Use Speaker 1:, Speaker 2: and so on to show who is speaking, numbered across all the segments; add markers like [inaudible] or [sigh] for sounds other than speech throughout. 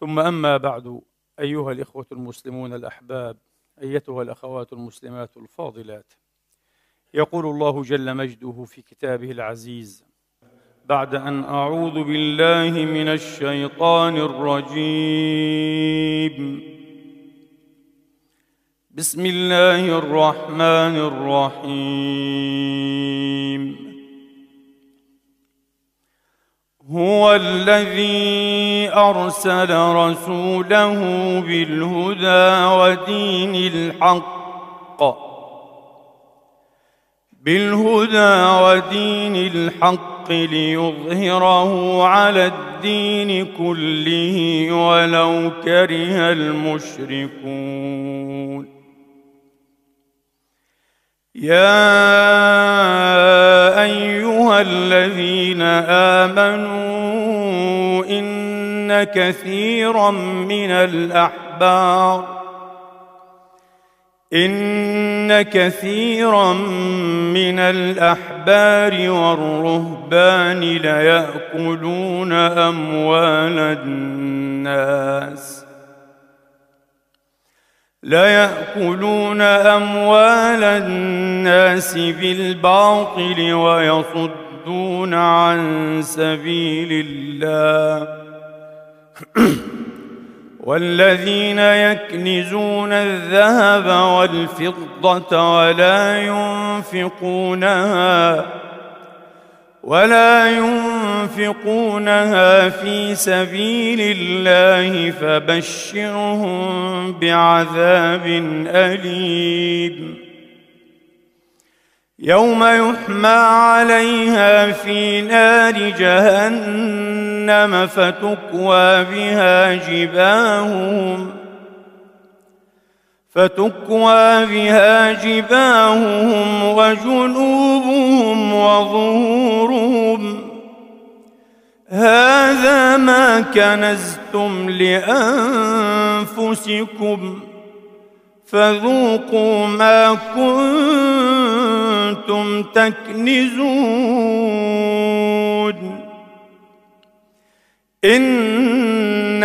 Speaker 1: ثم أما بعد أيها الإخوة المسلمون الأحباب أيتها الأخوات المسلمات الفاضلات يقول الله جل مجده في كتابه العزيز بعد أن أعوذ بالله من الشيطان الرجيم. بسم الله الرحمن الرحيم. هو الذي أرسل رسوله بالهدى ودين الحق. بالهدى ودين الحق ليظهره على الدين كله ولو كره المشركون. يا أيها الذين آمنوا إن كثيرا من الأحبار إن كثيرا من الأحبار والرهبان ليأكلون أموال الناس. ليأكلون أموال الناس بالباطل ويصدون عن سبيل الله. [clears throat] والذين يكنزون الذهب والفضة ولا ينفقونها ولا ينفقونها في سبيل الله فبشرهم بعذاب أليم. يوم يحمى عليها في نار جهنم فتكوى بها جباههم فتكوى بها جباههم وجنوبهم وظهورهم. هذا ما كنزتم لأنفسكم. فذوقوا ما كنتم تكنزون. إن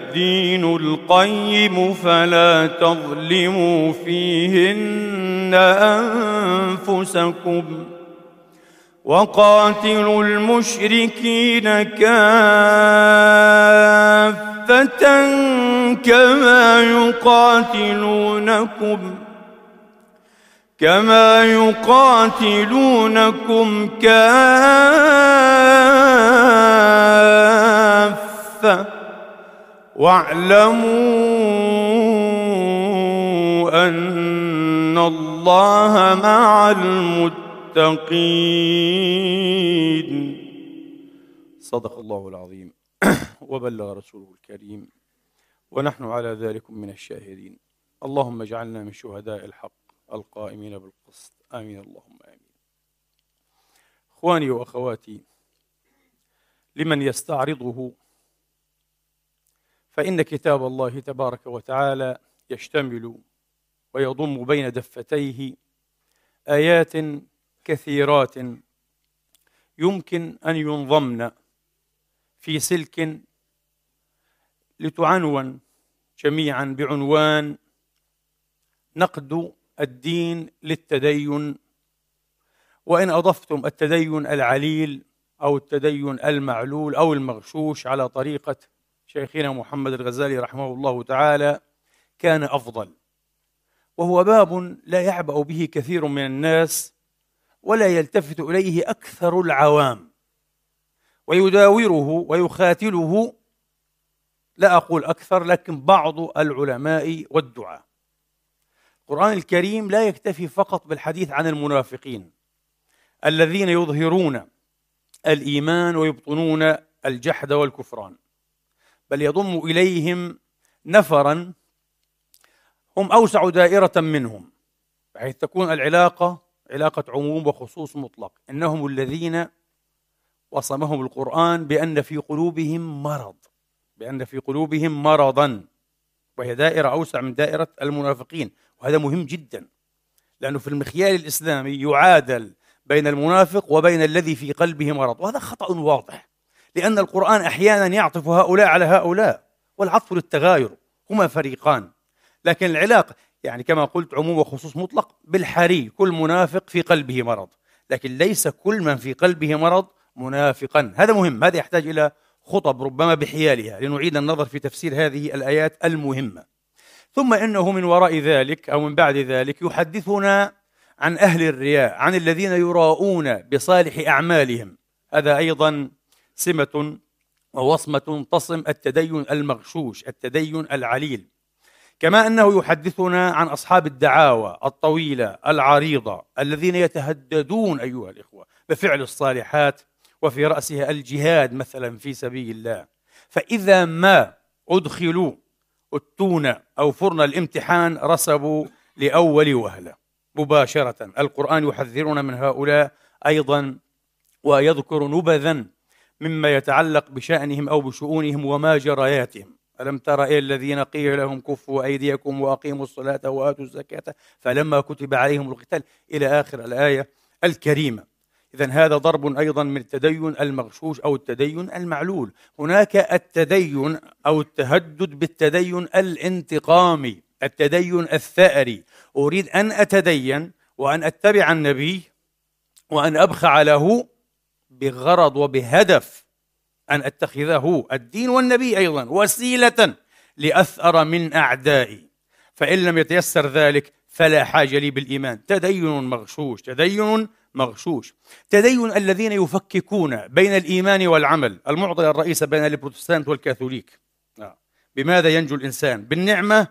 Speaker 1: القيم فلا تظلموا فيهن أنفسكم وقاتلوا المشركين كافة كما يقاتلونكم كما يقاتلونكم كافة واعلموا أن الله مع المتقين. صدق الله العظيم. [clears throat] وبلغ رسوله الكريم. ونحن على ذلك من الشاهدين. اللهم اجعلنا من شهداء الحق القائمين بالقسط. آمين. اللهم آمين. إخواني وأخواتي لمن يستعرضه فإن كتاب الله تبارك وتعالى يشتمل ويضم بين دفتيه آيات كثيرات يمكن أن ينضمن في سلك لتعنون جميعا بعنوان نقد الدين للتدين. وإن أضفتم التدين العليل أو التدين المعلول أو المغشوش على طريقة شيخنا محمد الغزالي رحمه الله تعالى كان أفضل وهو باب لا يعبأ به كثير من الناس ولا يلتفت إليه أكثر العوام ويداوره ويخاتله لا أقول أكثر لكن بعض العلماء والدعاء. القرآن الكريم لا يكتفي فقط بالحديث عن المنافقين الذين يظهرون الإيمان ويبطنون الجحد والكفران. بل يضم إليهم نفرا هم أوسع دائرة منهم بحيث تكون العلاقة علاقة عموم وخصوص مطلق. إنهم الذين وصمهم القرآن بأن في قلوبهم مرض بأن في قلوبهم مرضا. وهي دائرة أوسع من دائرة المنافقين. وهذا مهم جدا لأنه في المخيال الإسلامي يعادل بين المنافق وبين الذي في قلبه مرض. وهذا خطأ واضح. لأن القرآن أحيانا يعطف هؤلاء على هؤلاء والعطف للتغاير هما فريقان. لكن العلاقه يعني كما قلت عموم وخصوص مطلق بالحري كل منافق في قلبه مرض. لكن ليس كل من في قلبه مرض منافقا. هذا مهم هذا يحتاج إلى خطب ربما بحيالها لنعيد النظر في تفسير هذه الآيات المهمة. ثم إنه من وراء ذلك أو من بعد ذلك يحدثنا عن أهل الرياء عن الذين يراءون بصالح أعمالهم. هذا أيضا سمة ووصمة تصم التدين المغشوش التدين العليل. كما أنه يحدثنا عن أصحاب الدعاوى الطويلة العريضة الذين يتهددون أيها الإخوة بفعل الصالحات وفي رأسها الجهاد مثلا في سبيل الله. فإذا ما أدخلوا التون أو فرن الامتحان رسبوا لأول وهلة. مباشرة القرآن يحذرنا من هؤلاء أيضا ويذكر نبذا مما يتعلق بشأنهم أو بشؤونهم وما جرياتهم ألم تر إلى الذين قيل لهم كفوا أيديكم وأقيموا الصلاة وآتوا الزكاة فلما كتب عليهم القتال إلى آخر الآية الكريمة. إذا هذا ضرب أيضا من التدين المغشوش أو التدين المعلول. هناك التدين أو التهدد بالتدين الانتقامي التدين الثأري. أريد أن أتدين وأن أتبع النبي وأن أبخع له بغرض وبهدف أن أتخذه الدين والنبي أيضا وسيلة لأثأر من أعدائي. فإن لم يتيسر ذلك فلا حاجة لي بالإيمان. تدين مغشوش تدين مغشوش. تدين الذين يفككون بين الإيمان والعمل. المعضلة الرئيسة بين البروتستانت والكاثوليك. آه. بماذا ينجو الإنسان؟ بالنعمة؟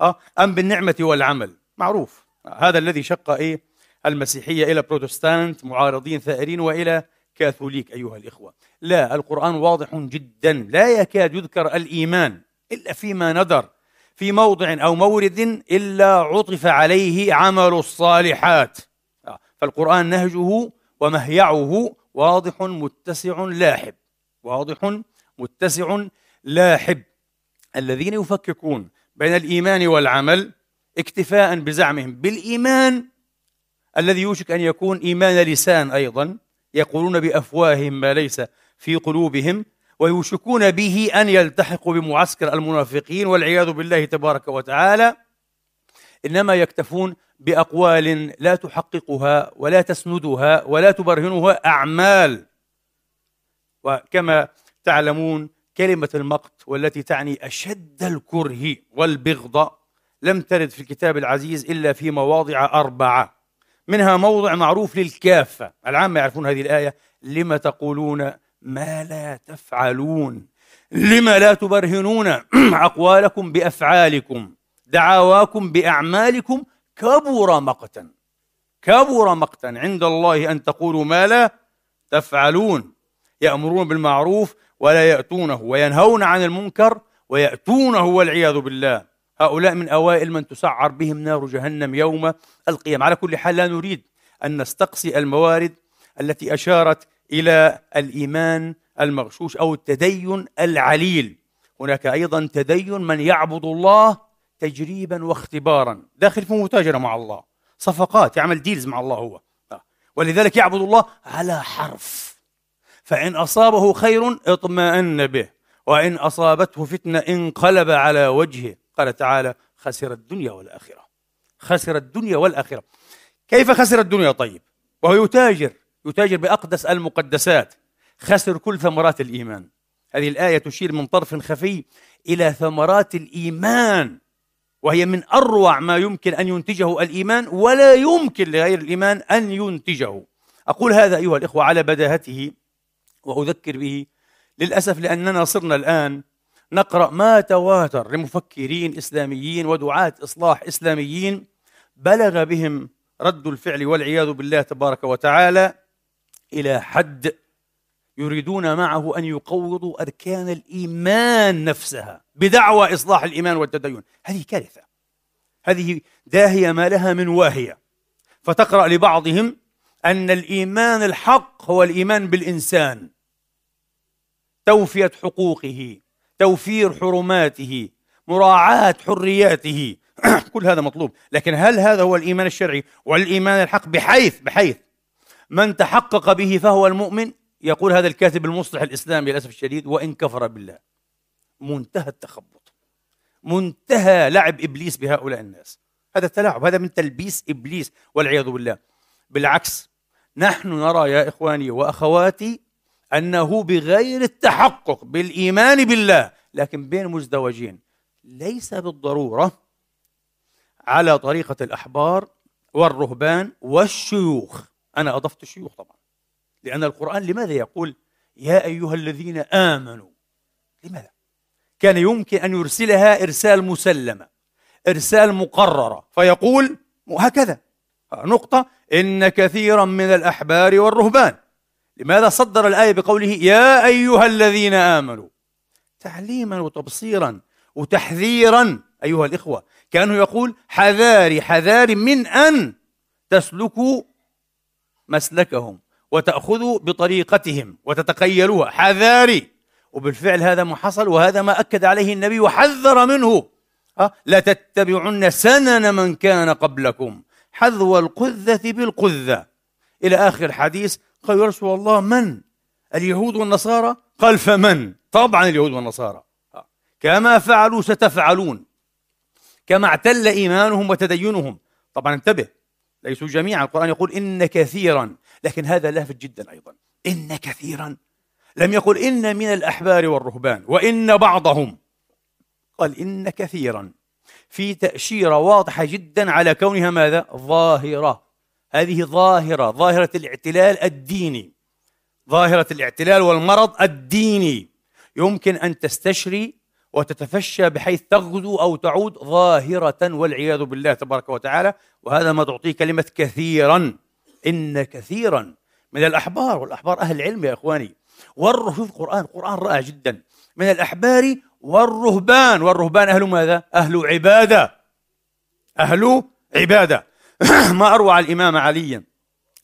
Speaker 1: آه، أم بالنعمة والعمل؟ معروف. آه، هذا الذي شق إيه؟ المسيحية إلى بروتستانت معارضين ثائرين وإلى كاثوليك أيها الإخوة. لا القرآن واضح جدا. لا يكاد يذكر الإيمان إلا فيما ندر في موضع أو مورد إلا عطف عليه عمل الصالحات. آه، فالقرآن نهجه ومهيعه واضح متسع لاحب واضح متسع لاحب. الذين يفككون بين الإيمان والعمل اكتفاء بزعمهم بالإيمان الذي يوشك أن يكون إيمان لسان أيضا يقولون بأفواههم ما ليس في قلوبهم ويوشكون به أن يلتحقوا بمعسكر المنافقين والعياذ بالله تبارك وتعالى. إنما يكتفون بأقوال لا تحققها ولا تسندها ولا تبرهنها أعمال. وكما تعلمون كلمة المقت والتي تعني أشد الكره والبغض لم ترد في الكتاب العزيز إلا في مواضع أربعة. منها موضع معروف للكافة. العامة يعرفون هذه الآية. لما تقولون ما لا تفعلون؟ لما لا تبرهنون؟ [clears throat] أقوالكم بأفعالكم. دعاواكم بأعمالكم كبر مقتا. كبر مقتا. عند الله أن تقولوا ما لا تفعلون. يأمرون بالمعروف ولا يأتونه وينهون عن المنكر ويأتونه والعياذ بالله. هؤلاء من أوائل من تسعر بهم نار جهنم يوم القيامة. على كل حال لا نريد أن نستقصي الموارد التي أشارت إلى الإيمان المغشوش أو التدين العليل. هناك أيضا تدين من يعبد الله تجريبا واختبارا. داخل في متاجرة مع الله. صفقات يعمل ديلز مع الله هو. ولذلك يعبد الله على حرف. فإن أصابه خير اطمأن به وإن أصابته فتنة انقلب على وجهه. قال تعالى خسر الدنيا والآخرة. خسر الدنيا والآخرة. كيف خسر الدنيا؟ طيب وهو يتاجر يتاجر بأقدس المقدسات. خسر كل ثمرات الإيمان. هذه الآية تشير من طرف خفي إلى ثمرات الإيمان وهي من أروع ما يمكن أن ينتجه الإيمان ولا يمكن لغير الإيمان أن ينتجه. أقول هذا أيها الإخوة على بداهته وأذكر به للأسف لأننا صرنا الآن نقرأ ما تواتر لمفكرين إسلاميين ودعاة إصلاح إسلاميين بلغ بهم رد الفعل والعياذ بالله تبارك وتعالى إلى حد يريدون معه أن يقوضوا أركان الإيمان نفسها بدعوى إصلاح الإيمان والتدين. هذه كارثة. هذه داهية ما لها من واهية. فتقرأ لبعضهم أن الإيمان الحق هو الإيمان بالإنسان. توفية حقوقه. توفير حرماته مراعاة حرياته. [clears throat] كل هذا مطلوب. لكن هل هذا هو الإيمان الشرعي والإيمان الحق؟ بحيث بحيث. من تحقق به فهو المؤمن؟ يقول هذا الكاتب المصلح الإسلامي للأسف الشديد وإن كفر بالله. منتهى التخبط. منتهى لعب إبليس بهؤلاء الناس. هذا تلاعب هذا من تلبيس إبليس والعياذ بالله. بالعكس نحن نرى يا إخواني وأخواتي أنه بغير التحقق بالإيمان بالله لكن بين مزدوجين. ليس بالضرورة على طريقة الأحبار والرهبان والشيوخ. أنا أضفت الشيوخ طبعا. لأن القرآن لماذا يقول يا أيها الذين آمنوا؟ لماذا؟ كان يمكن أن يرسلها إرسال مسلمة إرسال مقررة فيقول هكذا. نقطة. إن كثيرا من الأحبار والرهبان. لماذا صدر الآية بقوله يا أيها الذين آمنوا؟ تعليما وتبصيرا وتحذيرا. أيها الإخوة كأنه يقول حذاري حذاري من أن تسلكوا مسلكهم وتأخذوا بطريقتهم وتتخيلوها حذاري. وبالفعل هذا ما حصل وهذا ما أكد عليه النبي وحذر منه. لا تتبعن سنن من كان قبلكم. حذو القذة بالقذة. إلى آخر الحديث قال يا رسول الله من؟ اليهود والنصارى؟ قال فمن؟ طبعا اليهود والنصارى. كما فعلوا ستفعلون. كما اعتل إيمانهم وتدينهم. طبعا انتبه ليسوا جميعا. القرآن يقول إن كثيرا لكن هذا لافت جدا أيضا. إن كثيرا. لم يقل إن من الأحبار والرهبان وإن بعضهم. قال إن كثيرا. في تأشيرة واضحة جدا على كونها ماذا؟ ظاهرة. هذه ظاهرة ظاهرة الاعتلال الديني. ظاهرة الاعتلال والمرض الديني. يمكن أن تستشري وتتفشى بحيث تغدو أو تعود ظاهرة والعياذ بالله تبارك وتعالى. وهذا ما تعطيه كلمة كثيرا. إن كثيرا من الأحبار والأحبار أهل العلم يا إخواني. والرهب القرآن القرآن رائع جدا. من الأحبار والرهبان. والرهبان أهل ماذا؟ أهل عبادة. أهل عبادة. [coughs] ما أروع الإمام علي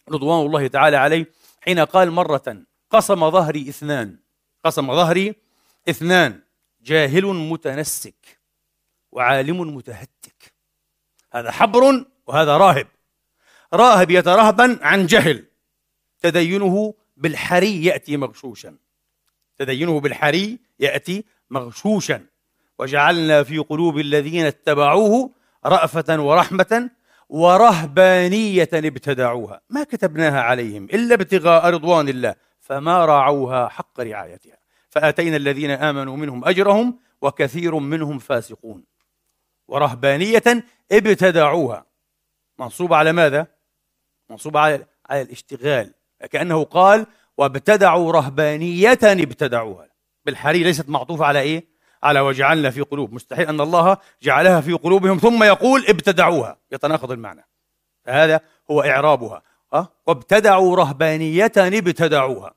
Speaker 1: رضوان الله تعالى عليه حين قال مرة قسم ظهري اثنان قسم ظهري اثنان جاهل متنسك وعالم متهتك. هذا حبر وهذا راهب. راهب يترهبا عن جهل. تدينه بالحري يأتي مغشوشا. تدينه بالحري يأتي مغشوشا. وجعلنا في قلوب الذين اتبعوه رأفة ورحمة ورهبانية ابتدعوها. ما كتبناها عليهم إلا ابتغاء رضوان الله فما راعوها حق رعايتها. فآتينا الذين آمنوا منهم أجرهم وكثير منهم فاسقون. ورهبانية ابتدعوها. منصوبة على ماذا؟ منصوبة على على الاشتغال. كأنه قال وابتدعوا رهبانية ابتدعوها. بالحري ليست معطوفة على إيه؟ على وجعلنا في قلوب مستحيل أن الله جعلها في قلوبهم ثم يقول ابتدعوها يتناقض المعنى. فهذا هو إعرابها. أه؟ وابتدعوا رهبانية ابتدعوها.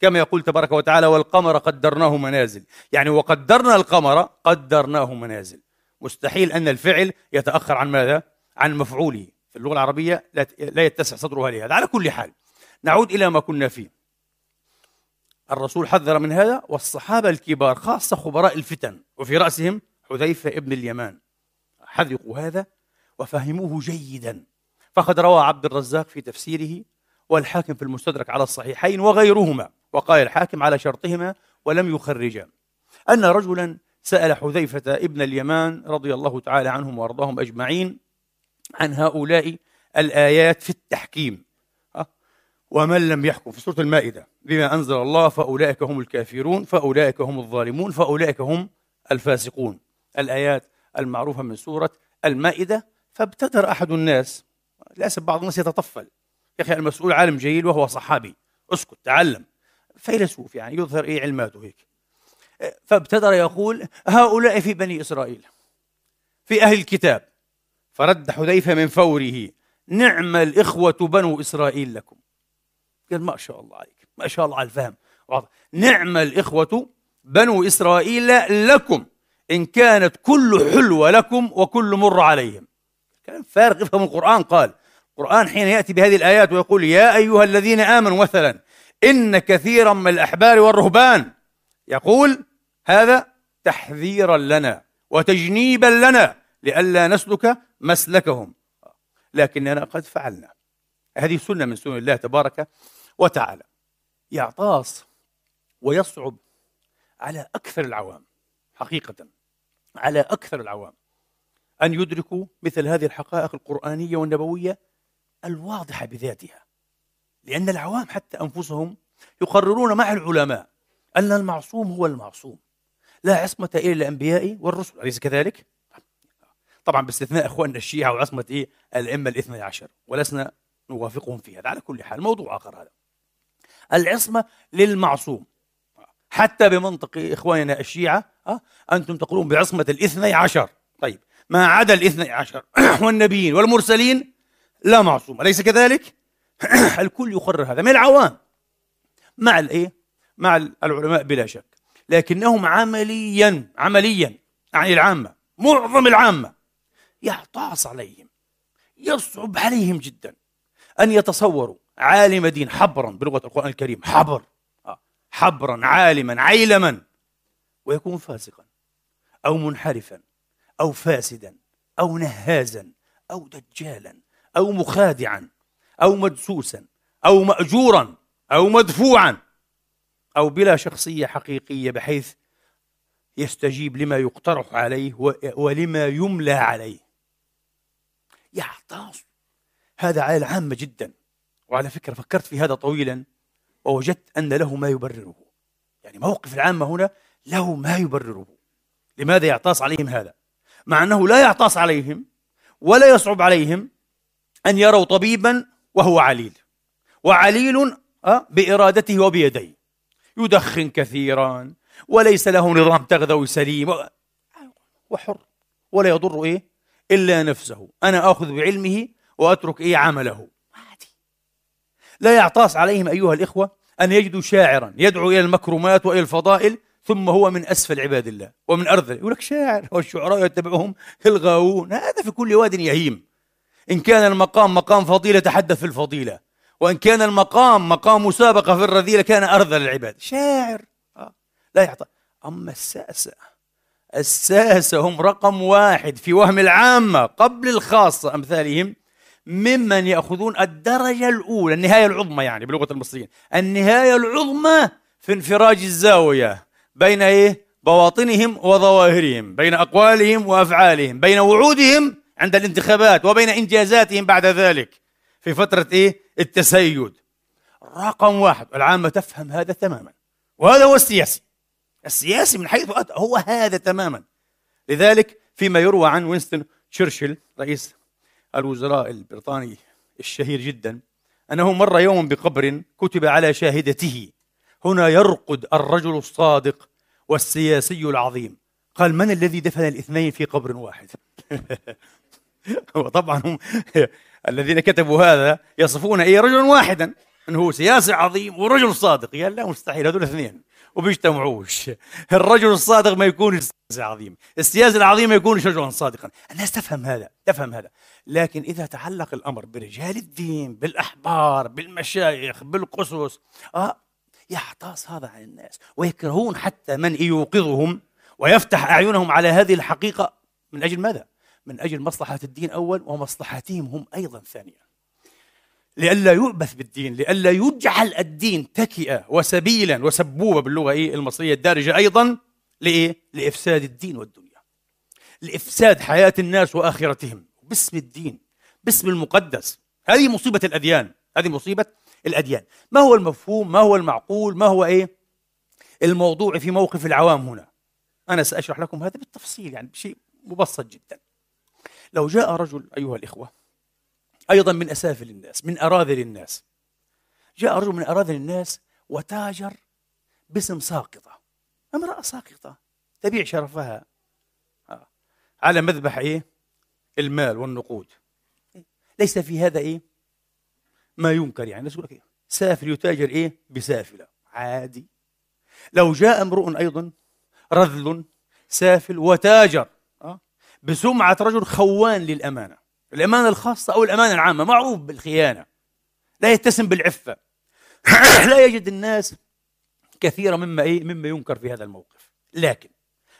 Speaker 1: كما يقول تبارك وتعالى والقمر قدرناه منازل. يعني وقدرنا القمر قدرناه منازل. مستحيل أن الفعل يتأخر عن ماذا؟ عن مفعوله. في اللغة العربية لا يتسع صدرها لهذا. على كل حال نعود إلى ما كنا فيه. الرسول حذر من هذا والصحابة الكبار خاصة خبراء الفتن وفي رأسهم حذيفة ابن اليمان. حذقوا هذا وفهموه جيدا. فقد روى عبد الرزاق في تفسيره والحاكم في المستدرك على الصحيحين وغيرهما وقال الحاكم على شرطهما ولم يخرجا. أن رجلا سأل حذيفة ابن اليمان رضي الله تعالى عنهم وأرضاهم أجمعين عن هؤلاء الآيات في التحكيم. ومن لم يحكم. في سورة المائدة. بما أنزل الله فأولئك هم الكافرون فأولئك هم الظالمون فأولئك هم الفاسقون. الآيات المعروفة من سورة المائدة. فابتدر أحد الناس للأسف بعض الناس يتطفل. يا أخي المسؤول عالم جيد وهو صحابي. اسكت تعلم. فيلسوف يعني يظهر إيه علماته هيك. فابتدر يقول هؤلاء في بني إسرائيل في أهل الكتاب. فرد حذيفة من فوره نعم الإخوة بنو إسرائيل لكم. قال ما شاء الله عليك ما شاء الله على الفهم. نعم الإخوة بنو إسرائيل لكم إن كانت كل حلوة لكم وكل مر عليهم. كلام فارغ افهم القرآن. قال القرآن حين يأتي بهذه الآيات ويقول يا أيها الذين آمنوا مثلا إن كثيرا من الأحبار والرهبان. يقول هذا تحذيرا لنا وتجنيبا لنا لئلا نسلك مسلكهم. لكننا قد فعلنا. هذه سنة من سنن الله تبارك وتعالى. يعطاس ويصعب على أكثر العوام حقيقة على أكثر العوام أن يدركوا مثل هذه الحقائق القرآنية والنبوية الواضحة بذاتها. لأن العوام حتى أنفسهم يقررون مع العلماء أن المعصوم هو المعصوم. لا عصمة إلا الأنبياء والرسل أليس كذلك؟ طبعا باستثناء إخواننا الشيعة وعصمة إيه؟ الأئمة الاثنى عشر ولسنا نوافقهم في هذا. على كل حال موضوع آخر هذا. العصمة للمعصوم حتى بمنطق إخواننا الشيعة أه؟ أنتم تقولون بعصمة الاثني عشر طيب ما عدا الاثني عشر [clears throat] والنبيين والمرسلين لا معصوم أليس كذلك؟ [clears throat] الكل يقرر هذا من العوام مع الايه؟ مع العلماء بلا شك لكنهم عمليا عمليا يعني العامة معظم العامة يعطاس عليهم يصعب عليهم جدا أن يتصوروا عالم دين حبرا بلغة القرآن الكريم حبر. آه، حبرا عالما عيلما. ويكون فاسقا أو منحرفا أو فاسدا أو نهازا أو دجالا أو مخادعا أو مدسوسا أو مأجورا أو مدفوعا أو بلا شخصية حقيقية بحيث يستجيب لما يقترح عليه ولما يملى عليه. يعطاس هذا على العامة جدا. وعلى فكرة فكرت في هذا طويلا ووجدت أن له ما يبرره. يعني موقف العامة هنا له ما يبرره. لماذا يعطاس عليهم هذا؟ مع أنه لا يعطاس عليهم ولا يصعب عليهم أن يروا طبيبا وهو عليل. وعليل آه، بإرادته وبيديه. يدخن كثيرا وليس له نظام تغذوي سليم وحر. ولا يضر إيه؟ إلا نفسه. أنا آخذ بعلمه وأترك إيه عمله. لا يعطاس عليهم أيها الإخوة أن يجدوا شاعرا يدعو إلى المكرمات وإلى الفضائل ثم هو من أسفل عباد الله ومن أرذل. يقول لك شاعر والشعراء يتبعهم الغاوون هذا في كل واد يهيم. إن كان المقام مقام فضيلة تحدث في الفضيلة وإن كان المقام مقام مسابقة في الرذيلة كان أرذل العباد. شاعر آه. لا يعطى. أما الساسة الساسة هم رقم واحد في وهم العامة قبل الخاصة أمثالهم. ممن يأخذون الدرجة الأولى النهاية العظمى يعني بلغة المصريين النهاية العظمى في انفراج الزاوية بين إيه؟ بواطنهم وظواهرهم بين أقوالهم وأفعالهم بين وعودهم عند الانتخابات وبين إنجازاتهم بعد ذلك في فترة إيه؟ التسيد رقم واحد العامة تفهم هذا تماما وهذا هو السياسي السياسي من حيث أتى هو هذا تماما لذلك فيما يروى عن وينستون تشرشل رئيس الوزراء البريطاني الشهير جدا أنه مر يوم بقبر كتب على شاهدته. هنا يرقد الرجل الصادق والسياسي العظيم. قال من الذي دفن الاثنين في قبر واحد؟ [laughs] وطبعا هم [laughs] الذين كتبوا هذا يصفون إيه رجلا واحدا أنه سياسي عظيم ورجل صادق. قال لا مستحيل هذول اثنين. وبيجتمعوش. الرجل الصادق ما يكون سياسي عظيم. السياسي العظيم ما يكونش رجلا صادقا. الناس تفهم هذا تفهم هذا. لكن إذا تعلق الأمر برجال الدين بالأحبار بالمشايخ بالقصص آه يحتاص هذا عن الناس. ويكرهون حتى من يوقظهم ويفتح أعينهم على هذه الحقيقة. من أجل ماذا؟ من أجل مصلحة الدين أول ومصلحتهم هم أيضا ثانيا. لئلا يؤبث بالدين لئلا يجعل الدين تكئة وسبيلا وسبوبة باللغة إيه؟ المصرية الدارجة أيضا لإيه؟ لإفساد الدين والدنيا. لإفساد حياة الناس وآخرتهم. باسم الدين باسم المقدس. هذه مصيبة الأديان. هذه مصيبة الأديان. ما هو المفهوم؟ ما هو المعقول؟ ما هو إيه؟ الموضوع في موقف العوام هنا. أنا سأشرح لكم هذا بالتفصيل يعني بشيء مبسط جدا. لو جاء رجل أيها الإخوة أيضا من أسافل الناس من أراذل الناس. جاء رجل من أراذل الناس وتاجر باسم ساقطة. امرأة ساقطة تبيع شرفها. آه. على مذبح إيه؟ المال والنقود. ليس في هذا إيه؟ ما ينكر يعني. الناس يقول لك إيه؟ سافل يتاجر إيه؟ بسافلة. عادي. لو جاء امرؤ أيضا رذل سافل وتاجر آه، بسمعة رجل خوان للأمانة. الأمانة الخاصة أو الأمانة العامة معروف بالخيانة. لا يتسم بالعفة. [clears throat] لا يجد الناس كثيرا مما إيه مما ينكر في هذا الموقف. لكن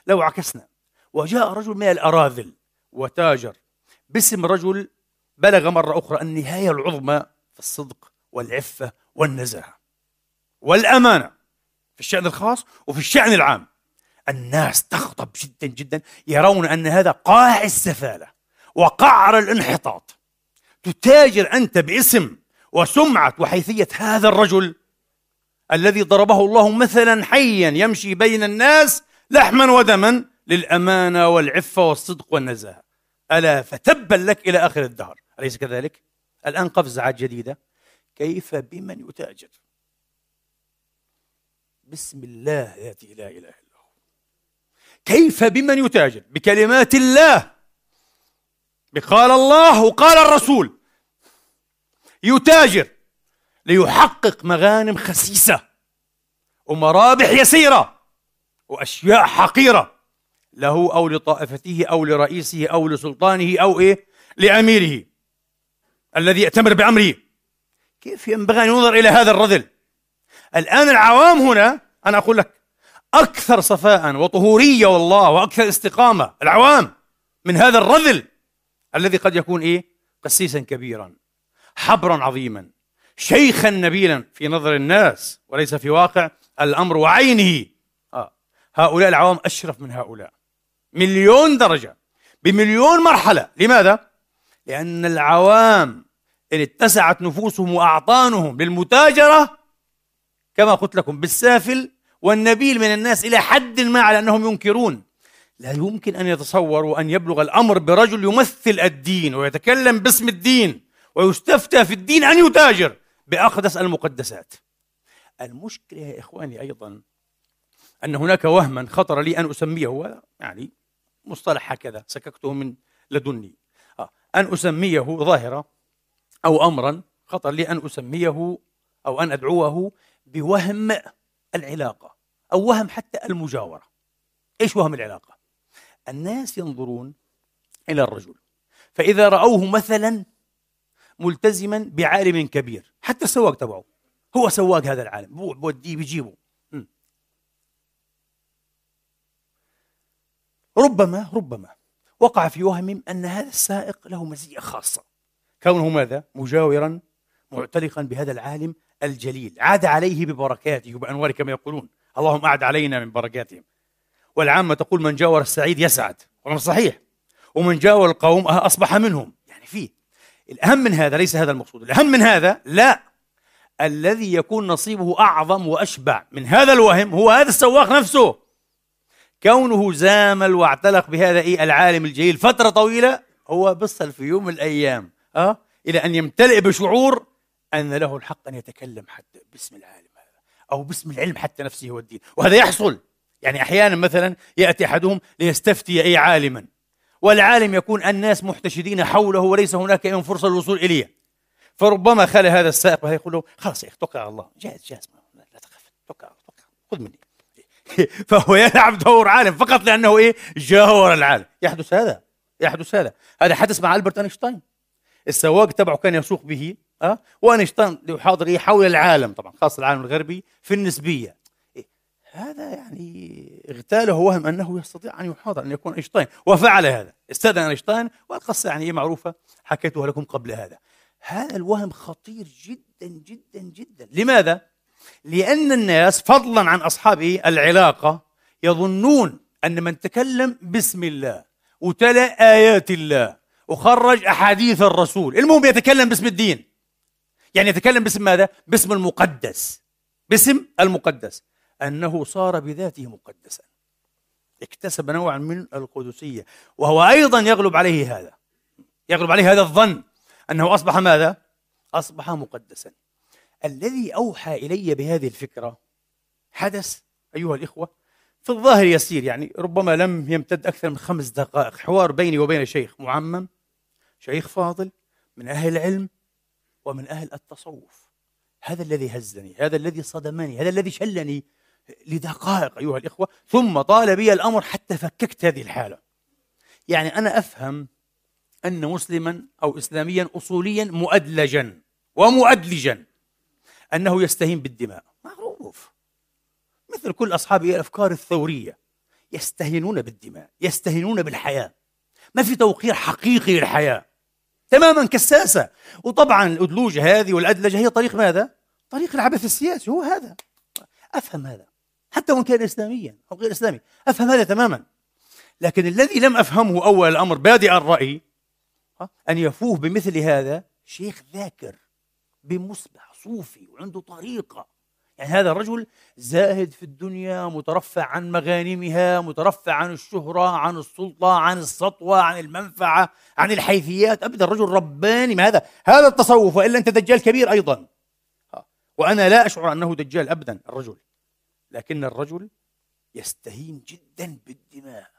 Speaker 1: لو عكسنا وجاء رجل من الأراذل وتاجر باسم رجل بلغ مرة أخرى النهاية العظمى في الصدق والعفة والنزاهة. والأمانة في الشأن الخاص وفي الشأن العام. الناس تغضب جدا جدا يرون أن هذا قاع السفالة. وقعر الانحطاط. تتاجر أنت باسم وسمعة وحيثية هذا الرجل الذي ضربه الله مثلا حيا يمشي بين الناس لحما ودما للأمانة والعفة والصدق والنزاهة. ألا فتبا لك إلى آخر الدهر. أليس كذلك؟ الآن قفزة جديدة. كيف بمن يتاجر؟ بسم الله التي لا إله إلا هو. كيف بمن يتاجر؟ بكلمات الله. بقال الله وقال الرسول. يتاجر ليحقق مغانم خسيسة ومرابح يسيرة وأشياء حقيرة له أو لطائفته أو لرئيسه أو لسلطانه أو إيه؟ لأميره الذي يأتمر بأمره. كيف ينبغي أن ينظر إلى هذا الرذل؟ الآن العوام هنا أنا أقول لك أكثر صفاء وطهورية والله وأكثر استقامة العوام من هذا الرذل. الذي قد يكون إيه قسيسا كبيرا حبرا عظيما شيخا نبيلا في نظر الناس وليس في واقع الأمر وعينه آه. هؤلاء العوام أشرف من هؤلاء مليون درجة بمليون مرحلة لماذا؟ لأن العوام إن اتسعت نفوسهم وأعطانهم للمتاجرة كما قلت لكم بالسافل والنبيل من الناس إلى حد ما على أنهم ينكرون لا يمكن أن يتصوروا أن يبلغ الأمر برجل يمثل الدين ويتكلم باسم الدين ويستفتى في الدين أن يتاجر بأقدس المقدسات. المشكلة يا إخواني أيضا أن هناك وهما خطر لي أن أسميه يعني مصطلح هكذا سككته من لدني. آه، أن أسميه ظاهرة أو أمرا خطر لي أن أسميه أو أن أدعوه بوهم العلاقة أو وهم حتى المجاورة. إيش وهم العلاقة؟ الناس ينظرون إلى الرجل. فإذا رأوه مثلا ملتزما بعالم كبير حتى السواق تبعه هو سواق هذا العالم بوديه بيجيبه. ربما ربما وقع في وهم أن هذا السائق له مزية خاصة. كونه ماذا؟ مجاورا معتلقا بهذا العالم الجليل. عاد عليه ببركاته وبأنواره كما يقولون. اللهم أعد علينا من بركاتهم. والعامة تقول من جاور السعيد يسعد. ومن صحيح. ومن جاور القوم أصبح منهم. يعني فيه الأهم من هذا ليس هذا المقصود. الأهم من هذا لا. الذي يكون نصيبه أعظم وأشبع من هذا الوهم هو هذا السواق نفسه. كونه زامل واعتلق بهذا إيه العالم الجليل فترة طويلة هو بصل في يوم من الأيام أه؟ إلى أن يمتلئ بشعور أن له الحق أن يتكلم حتى باسم العالم هذا أو باسم العلم حتى نفسه والدين. وهذا يحصل. يعني أحيانا مثلا يأتي أحدهم ليستفتي أي عالما والعالم يكون الناس محتشدين حوله وليس هناك أي فرصة للوصول إليه. فربما خلى هذا السائق ويقول له خلاص يا أخي توكل على الله جاهز جاهز لا تخاف توكل الله خذ مني. [laughs] فهو يلعب دور عالم فقط لأنه إيه؟ جاور العالم. يحدث هذا يحدث هذا. هذا حدث مع ألبرت أينشتاين. السواق تبعه كان يسوق به أه؟ وأينشتاين يحاضر إيه؟ حول العالم طبعا خاصة العالم الغربي في النسبية؟ هذا يعني اغتاله وهم أنه يستطيع أن يحاضر أن يكون أينشتاين وفعل هذا استأذن أينشتاين والقصة يعني معروفة حكيتها لكم قبل هذا هذا الوهم خطير جدا جدا جدا لماذا؟ لأن الناس فضلا عن أصحاب إيه؟ العلاقة يظنون أن من تكلم بسم الله وتلا آيات الله وخرج أحاديث الرسول المهم يتكلم باسم الدين يعني يتكلم باسم ماذا؟ باسم المقدس باسم المقدس أنه صار بذاته مقدسا. اكتسب نوعا من القدسية وهو أيضا يغلب عليه هذا. يغلب عليه هذا الظن أنه أصبح ماذا؟ أصبح مقدسا. الذي أوحى إلي بهذه الفكرة حدث أيها الإخوة في الظاهر يسير يعني ربما لم يمتد أكثر من خمس دقائق. حوار بيني وبين شيخ معمم شيخ فاضل من أهل العلم ومن أهل التصوف. هذا الذي هزني هذا الذي صدمني هذا الذي شلني لدقائق أيها الإخوة ثم طال بي الأمر حتى فككت هذه الحالة. يعني أنا أفهم أن مسلما أو إسلاميا أصوليا مؤدلجا ومؤدلجا أنه يستهين بالدماء. معروف. مثل كل أصحاب الأفكار الثورية يستهينون بالدماء يستهينون بالحياة. ما في توقير حقيقي للحياة. تماما كساسة. وطبعا الأدلوجة هذه والأدلجة هي طريق ماذا؟ طريق العبث السياسي هو هذا. أفهم هذا. حتى وإن كان إسلاميا أو غير إسلامي. أفهم هذا تماما. لكن الذي لم أفهمه أول الأمر بادئ الرأي أن يفوه بمثل هذا شيخ ذاكر بمصبح صوفي وعنده طريقة. يعني هذا الرجل زاهد في الدنيا مترفع عن مغانمها مترفع عن الشهرة عن السلطة عن السطوة عن المنفعة عن الحيثيات. أبدا رجل رباني. ما هذا؟ هذا التصوف وإلا أنت دجال كبير أيضا. وأنا لا أشعر أنه دجال أبدا الرجل. لكن الرجل يستهين جدا بالدماء.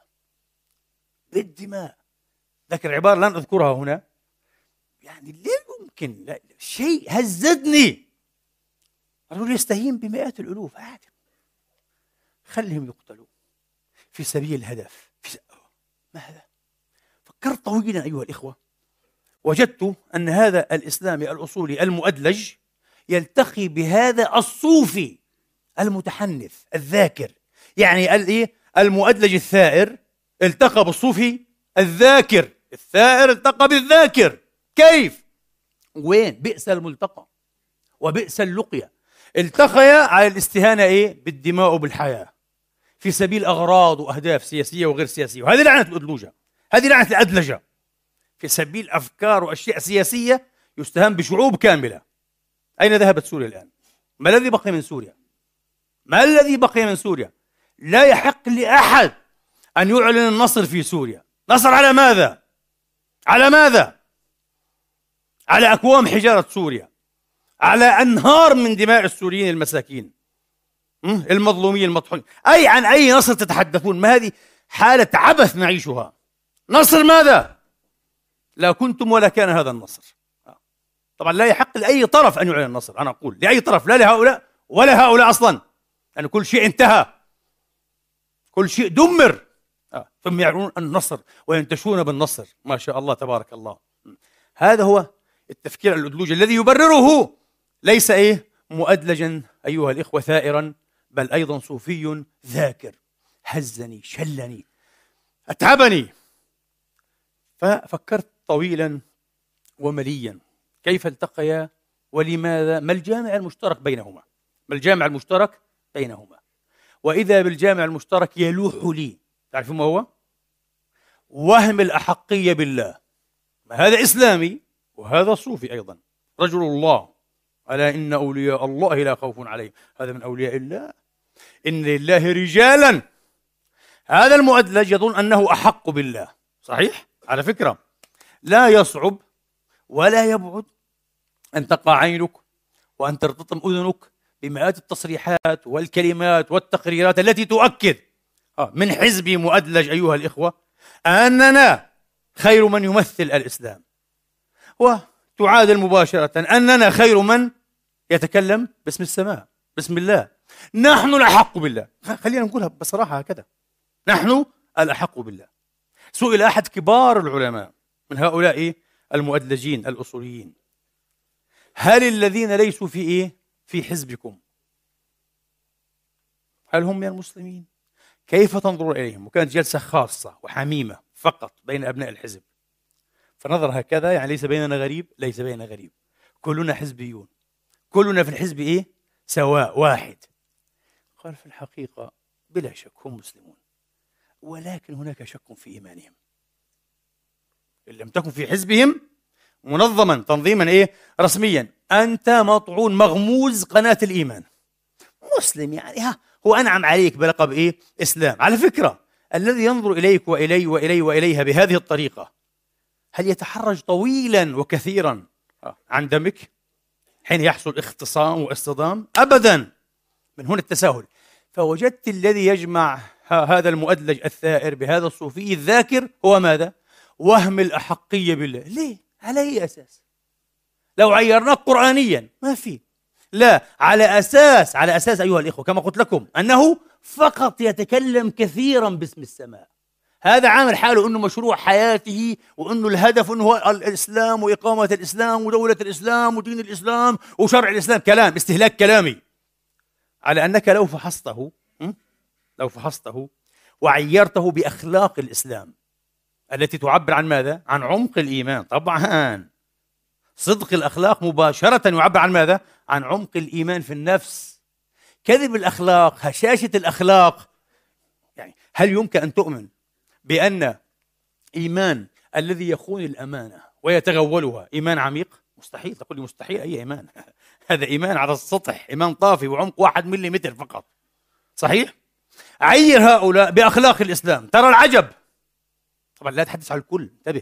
Speaker 1: بالدماء. ذكر عبارة لن أذكرها هنا. يعني لا يمكن. لا شيء هزدني الرجل يستهين بمئات الألوف. عادي. خلهم يقتلوا. في سبيل الهدف. في ما هذا فكرت طويلا أيها الإخوة. وجدت أن هذا الإسلامي الأصولي المؤدلج يلتقي بهذا الصوفي. المتحنث الذاكر. يعني الايه المؤدلج الثائر التقى بالصوفي الذاكر. الثائر التقى بالذاكر. كيف؟ وين؟ بئس الملتقى وبئس اللقية التقيا على الاستهانة إيه؟ بالدماء وبالحياة. في سبيل أغراض وأهداف سياسية وغير سياسية. وهذه لعنة الأدلوجة. هذه لعنة الأدلجة. في سبيل أفكار وأشياء سياسية يستهان بشعوب كاملة. أين ذهبت سوريا الآن؟ ما الذي بقي من سوريا؟ ما الذي بقي من سوريا؟ لا يحق لأحد أن يعلن النصر في سوريا. نصر على ماذا؟ على ماذا؟ على أكوام حجارة سوريا. على أنهار من دماء السوريين المساكين. المظلومين المطحونين أي عن أي نصر تتحدثون؟ ما هذه حالة عبث نعيشها. نصر ماذا؟ لا كنتم ولا كان هذا النصر. طبعا لا يحق لأي طرف أن يعلن النصر أنا أقول. لأي طرف لا لهؤلاء ولا هؤلاء أصلا. لأن كل شيء انتهى. كل شيء دمر. آه. ثم يعلنون النصر وينتشون بالنصر. ما شاء الله تبارك الله. هذا هو التفكير الأدلوجي الذي يبرره. ليس إيه؟ مؤدلجا أيها الإخوة ثائرا بل أيضا صوفي ذاكر. هزني شلني أتعبني. ففكرت طويلا ومليا. كيف التقيا؟ ولماذا؟ ما الجامع المشترك بينهما؟ ما الجامع المشترك بينهما. وإذا بالجامع المشترك يلوح لي. تعرفون ما هو؟ وهم الأحقية بالله. ما هذا إسلامي وهذا صوفي أيضا. رجل الله. ألا إن أولياء الله لا خوف عليهم. هذا من أولياء الله. إن لله رجالا. هذا المؤدلج يظن أنه أحق بالله. صحيح؟ على فكرة. لا يصعب ولا يبعد أن تقع عينك وأن ترتطم أذنك بمئات التصريحات والكلمات والتقريرات التي تؤكد. آه، من حزب مؤدلج أيها الإخوة أننا خير من يمثل الإسلام. وتعادل مباشرة أننا خير من يتكلم باسم السماء بسم الله. نحن الأحق بالله. خلينا نقولها بصراحة هكذا. نحن الأحق بالله. سئل أحد كبار العلماء من هؤلاء المؤدلجين الأصوليين. هل الذين ليسوا في إيه؟ في حزبكم. هل هم من المسلمين؟ كيف تنظر إليهم؟ وكانت جلسة خاصة وحميمة فقط بين أبناء الحزب. فنظر هكذا يعني ليس بيننا غريب ليس بيننا غريب. كلنا حزبيون. كلنا في الحزب إيه؟ سواء واحد. قال في الحقيقة بلا شك هم مسلمون. ولكن هناك شك في إيمانهم. إن لم تكن في حزبهم منظما تنظيما إيه؟ رسميا. أنت مطعون مغموز قناة الإيمان. مسلم يعني ها هو أنعم عليك بلقب إيه؟ إسلام. على فكرة الذي ينظر إليك وإلي وإلي وإليها بهذه الطريقة هل يتحرج طويلا وكثيرا عن دمك؟ حين يحصل اختصام واصطدام؟ أبدا من هنا التساهل. فوجدت الذي يجمع هذا المؤدلج الثائر بهذا الصوفي الذاكر هو ماذا؟ وهم الأحقية بالله. ليه؟ على أي أساس؟ لو عيرناه قرآنيا ما في. لا على أساس على أساس أيها الإخوة كما قلت لكم أنه فقط يتكلم كثيرا باسم السماء. هذا عامل حاله إنه مشروع حياته وإنه الهدف إنه هو الإسلام وإقامة الإسلام ودولة الإسلام ودين الإسلام وشرع الإسلام. كلام استهلاك كلامي. على أنك لو فحصته لو فحصته وعيرته بأخلاق الإسلام التي تعبر عن ماذا؟ عن عمق الإيمان. طبعا. صدق الأخلاق مباشرة يعبر عن ماذا؟ عن عمق الإيمان في النفس. كذب الأخلاق هشاشة الأخلاق. يعني هل يمكن أن تؤمن بأن إيمان الذي يخون الأمانة ويتغولها إيمان عميق؟ مستحيل تقول لي مستحيل أي إيمان؟ [laughs] هذا إيمان على السطح إيمان طافي وعمق واحد مليمتر فقط. صحيح؟ عير هؤلاء بأخلاق الإسلام. ترى العجب. طبعا لا اتحدث عن الكل انتبه.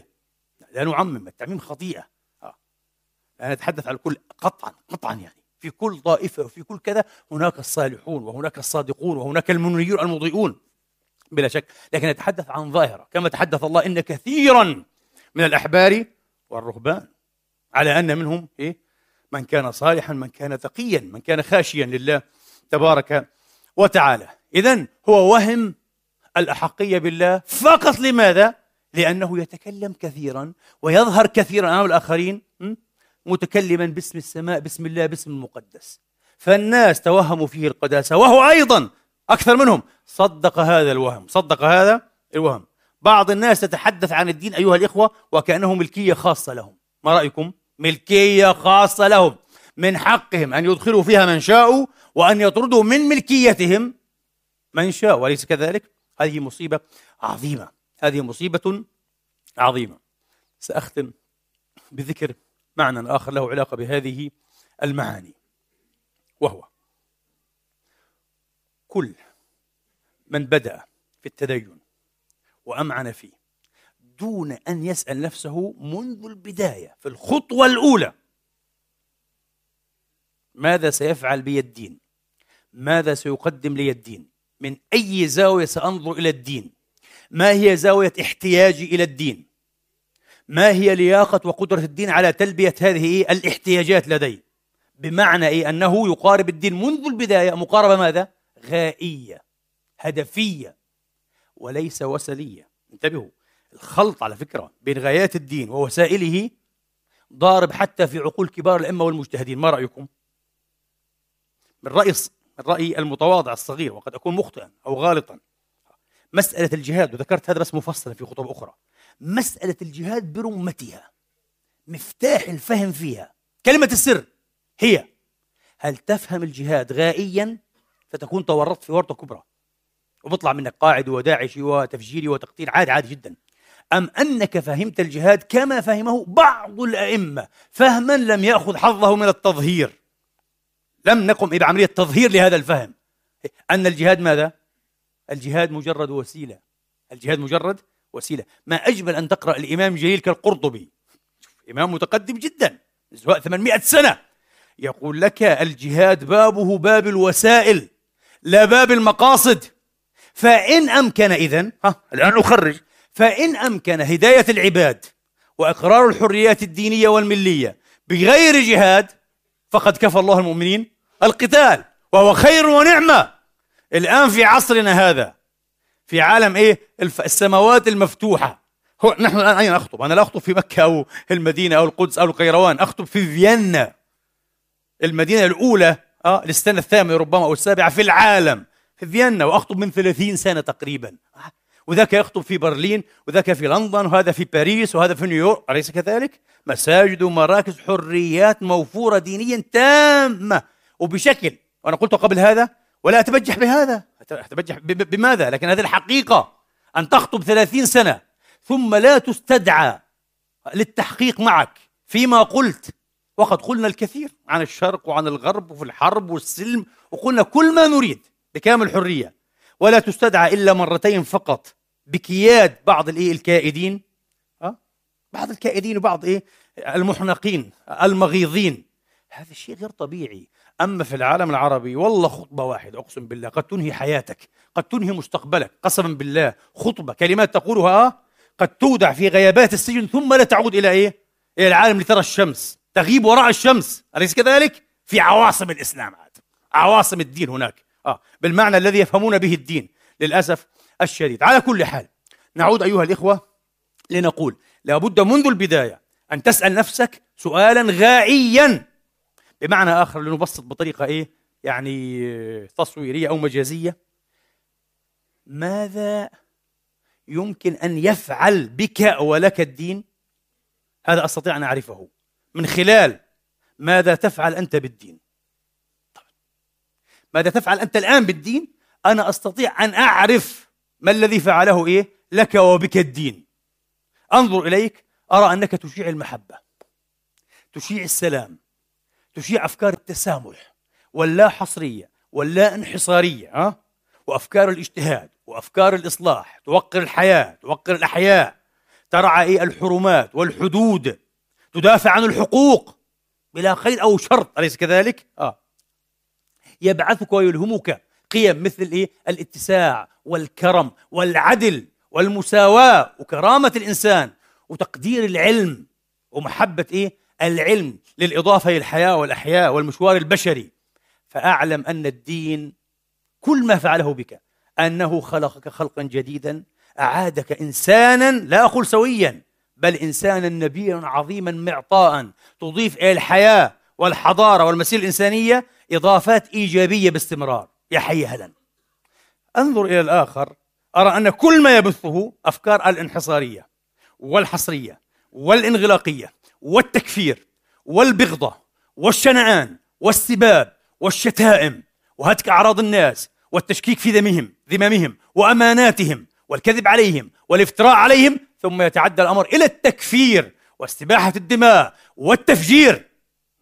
Speaker 1: لا نعمم التعميم خطيئة. لا نتحدث عن الكل قطعا قطعا يعني. في كل طائفة وفي كل كذا هناك الصالحون وهناك الصادقون وهناك المنيرون المضيئون بلا شك. لكن نتحدث عن ظاهرة. كما تحدث الله إن كثيرا من الأحبار والرهبان. على أن منهم إيه؟ من كان صالحا من كان تقيا من كان خاشيا لله تبارك وتعالى. اذا هو وهم الأحقية بالله فقط. لماذا؟ لأنه يتكلم كثيرا ويظهر كثيرا أمام الآخرين متكلما باسم السماء باسم الله باسم المقدس. فالناس توهموا فيه القداسة وهو أيضا أكثر منهم. صدق هذا الوهم صدق هذا الوهم. بعض الناس تتحدث عن الدين أيها الإخوة وكأنه ملكية خاصة لهم. ما رأيكم؟ ملكية خاصة لهم. من حقهم أن يدخلوا فيها من شاءوا وأن يطردوا من ملكيتهم من شاء. وليس كذلك؟ هذه مصيبة عظيمة. هذه مصيبة عظيمة. سأختم بذكر معنى آخر له علاقة بهذه المعاني وهو كل من بدأ في التدين وأمعن فيه دون أن يسأل نفسه منذ البداية في الخطوة الأولى ماذا سيفعل بي الدين؟ ماذا سيقدم لي الدين؟ من أي زاوية سأنظر إلى الدين؟ ما هي زاوية احتياجي إلى الدين؟ ما هي لياقة وقدرة الدين على تلبية هذه الاحتياجات لدي؟ بمعنى إيه؟ أنه يقارب الدين منذ البداية مقاربة ماذا؟ غائية هدفية وليس وسلية. انتبهوا الخلط على فكرة بين غايات الدين ووسائله ضارب حتى في عقول كبار الأئمة والمجتهدين. ما رأيكم؟ من رأي من رايي المتواضع الصغير وقد أكون مخطئا أو غالطا مسألة الجهاد وذكرت هذا بس مفصلا في خطب أخرى. مسألة الجهاد برمتها مفتاح الفهم فيها. كلمة السر هي هل تفهم الجهاد غائيا؟ فتكون تورطت في ورطة كبرى. وبطلع منك قاعد وداعشي وتفجيري وتقتيل عادي عادي جدا. أم أنك فهمت الجهاد كما فهمه بعض الأئمة فهما لم يأخذ حظه من التظهير. لم نقم بعملية تظهير لهذا الفهم. أن الجهاد ماذا؟ الجهاد مجرد وسيلة. الجهاد مجرد وسيلة. ما أجمل أن تقرأ الإمام جليل كالقرطبي. إمام متقدم جدا سواء 800 سنة. يقول لك الجهاد بابه باب الوسائل لا باب المقاصد. فإن أمكن إذن ها الآن أخرج.
Speaker 2: فإن أمكن هداية العباد وإقرار الحريات الدينية والملية بغير جهاد فقد كفى الله المؤمنين القتال وهو خير ونعمة. الآن في عصرنا هذا في عالم إيه؟ السماوات المفتوحة. هو نحن الآن أين أخطب أنا لا أخطب في مكة أو المدينة أو القدس أو القيروان. أخطب في فيينا. المدينة الأولى آه للسنة الثامنة ربما أو السابعة في العالم في فيينا. وأخطب من ثلاثين سنة تقريبا. وذاك يخطب في برلين وذاك في لندن وهذا في باريس وهذا في نيويورك. أليس كذلك؟ مساجد ومراكز حريات موفورة دينيا تامة. وبشكل وأنا قلت قبل هذا ولا أتبجح بهذا. أتبجح بماذا؟ لكن هذه الحقيقة أن تخطب ثلاثين سنة ثم لا تستدعى للتحقيق معك. فيما قلت وقد قلنا الكثير عن الشرق وعن الغرب وفي الحرب والسلم وقلنا كل ما نريد بكامل حرية ولا تستدعى إلا مرتين فقط بكياد بعض الإيه؟ الكائدين. أه؟ بعض الكائدين وبعض إيه؟ المحنقين المغيظين. هذا شيء غير طبيعي. أما في العالم العربي والله خطبة واحدة أقسم بالله قد تنهي حياتك قد تنهي مستقبلك قسما بالله خطبة كلمات تقولها آه قد تودع في غيابات السجن ثم لا تعود إلى إيه؟ إلى العالم لترى الشمس تغيب وراء الشمس أليس كذلك؟ في عواصم الإسلام عاد عواصم الدين هناك آه بالمعنى الذي يفهمون به الدين للأسف الشديد. على كل حال نعود أيها الإخوة لنقول لابد منذ البداية أن تسأل نفسك سؤالا غائيا بمعنى آخر لنبسط بطريقة إيه؟ يعني تصويرية أو مجازية. ماذا يمكن أن يفعل بك ولك الدين؟ هذا أستطيع أن أعرفه. من خلال ماذا تفعل أنت بالدين؟ ماذا تفعل أنت الآن بالدين؟ أنا أستطيع أن أعرف ما الذي فعله إيه؟ لك وبك الدين. أنظر إليك أرى أنك تشيع المحبة تشيع السلام تشيع أفكار التسامح واللا حصرية واللا انحصارية ها؟ وأفكار الاجتهاد وأفكار الإصلاح توقر الحياة توقر الأحياء ترعى الحرمات والحدود تدافع عن الحقوق بلا خير أو شر أليس كذلك؟ آه يبعثك ويلهمك قيم مثل الايه؟ الاتساع والكرم والعدل والمساواة وكرامة الإنسان وتقدير العلم ومحبة إيه؟ العلم للإضافة إلى الحياة والأحياء والمشوار البشري. فأعلم أن الدين كل ما فعله بك أنه خلقك خلقا جديدا أعادك إنسانا لا أقول سويا بل إنسانا نبيلا عظيما معطاء تضيف إلى الحياة والحضارة والمسيرة الإنسانية إضافات إيجابية باستمرار. يا حي هلا أنظر إلى الآخر أرى أن كل ما يبثه أفكار الانحصارية والحصرية والانغلاقية والتكفير والبغضة والشنعان والسباب والشتائم وهتك أعراض الناس والتشكيك في ذمهم ذممهم وأماناتهم والكذب عليهم والافتراء عليهم ثم يتعدى الأمر إلى التكفير واستباحة الدماء والتفجير.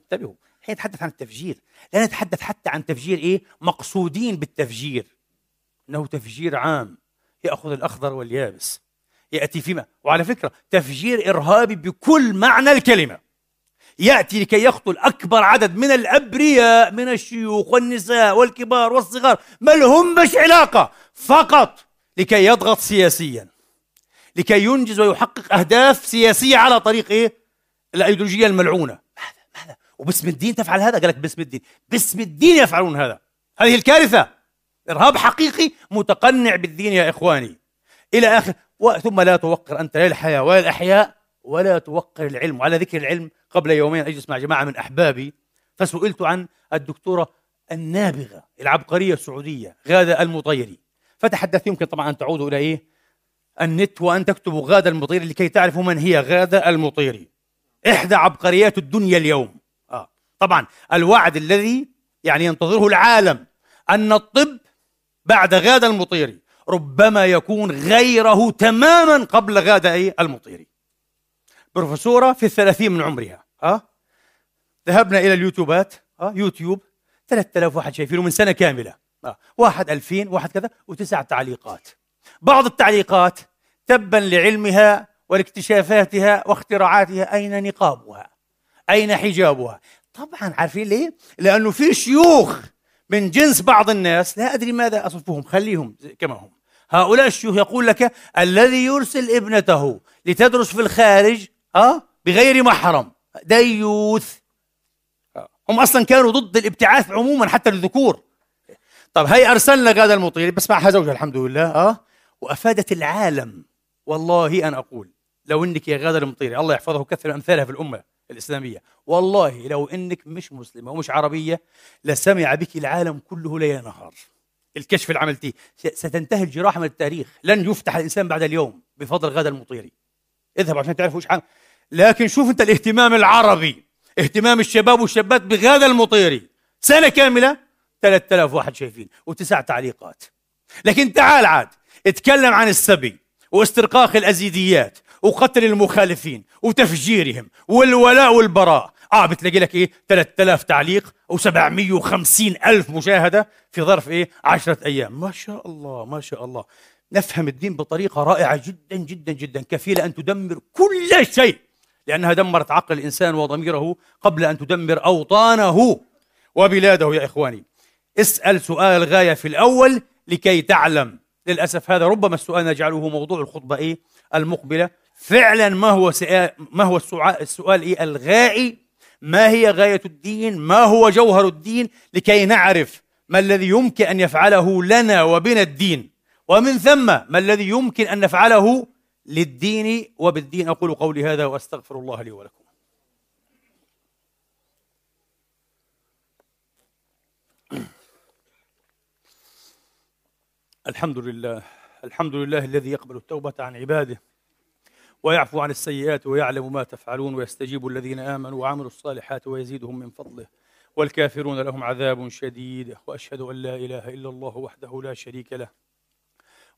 Speaker 2: انتبهوا حين نتحدث عن التفجير لا نتحدث حتى عن تفجير إيه؟ مقصودين بالتفجير. إنه تفجير عام يأخذ الأخضر واليابس يأتي فيما وعلى فكرة تفجير إرهابي بكل معنى الكلمة. يأتي لكي يقتل أكبر عدد من الأبرياء من الشيوخ والنساء والكبار والصغار. ما لهم مش علاقة؟ فقط لكي يضغط سياسيا. لكي ينجز ويحقق أهداف سياسية على طريق إيه؟ الأيديولوجية الملعونة. ماذا؟ ماذا؟ وباسم الدين تفعل هذا؟ قال لك باسم الدين. باسم الدين يفعلون هذا. هذه الكارثة. إرهاب حقيقي متقنع بالدين يا إخواني. إلى آخر. ثم لا توقر أنت لا الحياة ولا الأحياء ولا توقر العلم. وعلى ذكر العلم قبل يومين أجلس مع جماعة من أحبابي فسئلت عن الدكتورة النابغة العبقرية السعودية غادة المطيري. فتحدث يمكن طبعا أن تعودوا إلى إيه؟ النت وأن تكتبوا غادة المطيري لكي تعرفوا من هي غادة المطيري. إحدى عبقريات الدنيا اليوم. آه. طبعا الوعد الذي يعني ينتظره العالم أن الطب بعد غادة المطيري ربما يكون غيره تماما قبل غادة أي المطيري. بروفيسورة في الثلاثين من عمرها ها ذهبنا إلى اليوتيوبات ها يوتيوب 3000 واحد شايفينه من سنة كاملة ها. واحد 2000 واحد كذا وتسع تعليقات. بعض التعليقات تبا لعلمها ولاكتشافاتها واختراعاتها أين نقابها؟ أين حجابها؟ طبعا عارفين ليه؟ لأنه في شيوخ من جنس بعض الناس لا أدري ماذا أصفهم خليهم كما هم. هؤلاء الشيوخ يقول لك الذي يرسل ابنته لتدرس في الخارج أه؟ بغير محرم ديوث هم أصلا كانوا ضد الابتعاث عموما حتى للذكور. طب هي أرسلنا غادة المطيري بس معها زوجها الحمد لله أه؟ وأفادت العالم. والله أنا أقول لو إنك يا غادة المطيري الله يحفظه وكثر أمثالها في الأمة الإسلامية. والله لو إنك مش مسلمة ومش عربية لسمع بك العالم كله ليل نهار. الكشف اللي عملتيه ستنتهي الجراحه من التاريخ. لن يفتح الإنسان بعد اليوم بفضل غادة المطيري اذهب عشان تعرفوا إيش لكن شوف انت الاهتمام العربي اهتمام الشباب والشابات بغادة المطيري سنة كاملة 3000 واحد شايفين وتسع تعليقات. لكن تعال عاد اتكلم عن السبي واسترقاق الأزيديات وقتل المخالفين وتفجيرهم والولاء والبراء. آه بتلاقي لك إيه؟ 3000 تعليق و750 ألف مشاهدة في ظرف إيه؟ 10 أيام. ما شاء الله ما شاء الله. نفهم الدين بطريقة رائعة جدا جدا جدا كفيلة أن تدمر كل شيء. لأنها دمرت عقل الإنسان وضميره قبل أن تدمر أوطانه وبلاده يا إخواني. اسأل سؤال الغايه في الأول لكي تعلم. للأسف هذا ربما السؤال نجعله موضوع الخطبة إيه؟ المقبلة. فعلا ما هو ما هو السؤال إيه؟ الغائي. ما هي غاية الدين؟ ما هو جوهر الدين؟ لكي نعرف ما الذي يمكن أن يفعله لنا وبنا الدين. ومن ثم ما الذي يمكن أن نفعله للدين وبالدين أقول قولي هذا وأستغفر الله لي ولكم. الحمد لله الحمد لله الذي يقبل التوبة عن عباده ويعفو عن السيئات ويعلم ما تفعلون ويستجيب الذين آمنوا وعملوا الصالحات ويزيدهم من فضله. والكافرون لهم عذاب شديد وأشهد أن لا إله إلا الله وحده لا شريك له.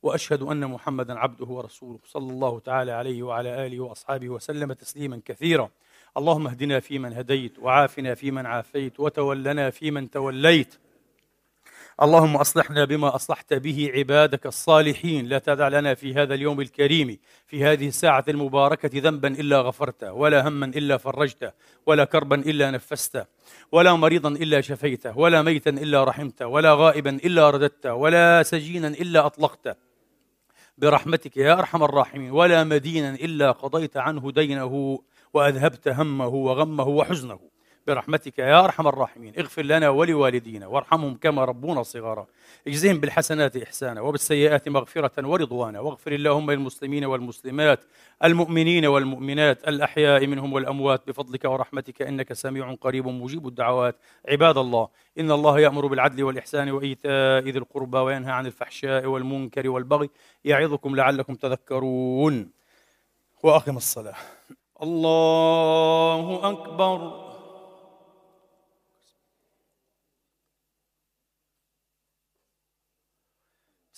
Speaker 2: وأشهد أن محمدا عبده ورسوله صلى الله تعالى عليه وعلى آله وأصحابه وسلم تسليما كثيرا. اللهم اهدنا فيمن هديت وعافنا فيمن عافيت وتولنا فيمن توليت. اللهم أصلحنا بما أصلحت به عبادك الصالحين. لا تدع لنا في هذا اليوم الكريم في هذه الساعة المباركة ذنبا إلا غفرته ولا هما إلا فرجته ولا كربا إلا نفسته ولا مريضا إلا شفيته ولا ميتا إلا رحمته ولا غائبا إلا رددته ولا سجينا إلا أطلقته. برحمتك يا أرحم الراحمين. ولا مدينا إلا قضيت عنه دينه وأذهبت همه وغمه وحزنه. برحمتك يا أرحم الراحمين. اغفر لنا ولوالدينا وارحمهم كما ربونا صغارا. اجزهم بالحسنات إحسانا وبالسيئات مغفرة ورضوانا. واغفر اللهم للمسلمين والمسلمات المؤمنين والمؤمنات الأحياء منهم والأموات بفضلك ورحمتك إنك سميع قريب مجيب الدعوات. عباد الله إن الله يأمر بالعدل والإحسان وإيتاء ذي القربى وينهى عن الفحشاء والمنكر والبغي يعظكم لعلكم تذكرون. وأقم الصلاة. الله أكبر.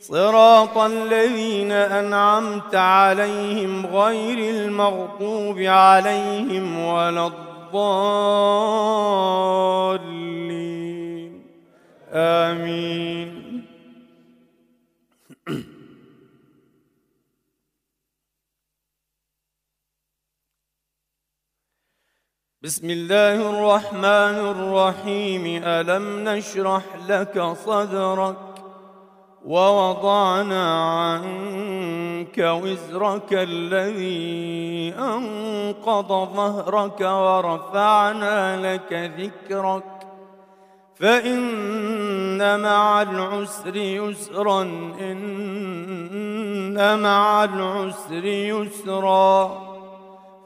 Speaker 3: صراط الذين أنعمت عليهم غير المغضوب عليهم ولا الضالين. آمين. بسم الله الرحمن الرحيم. ألم نشرح لك صدرك؟ ووضعنا عنك وزرك الذي أنقض ظهرك ورفعنا لك ذكرك. فإن مع العسر يسرا إن مع العسر يسرا.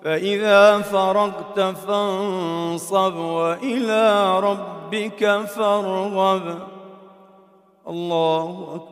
Speaker 3: فإذا فرغت فانصب وإلى ربك فارغب. الله أكبر.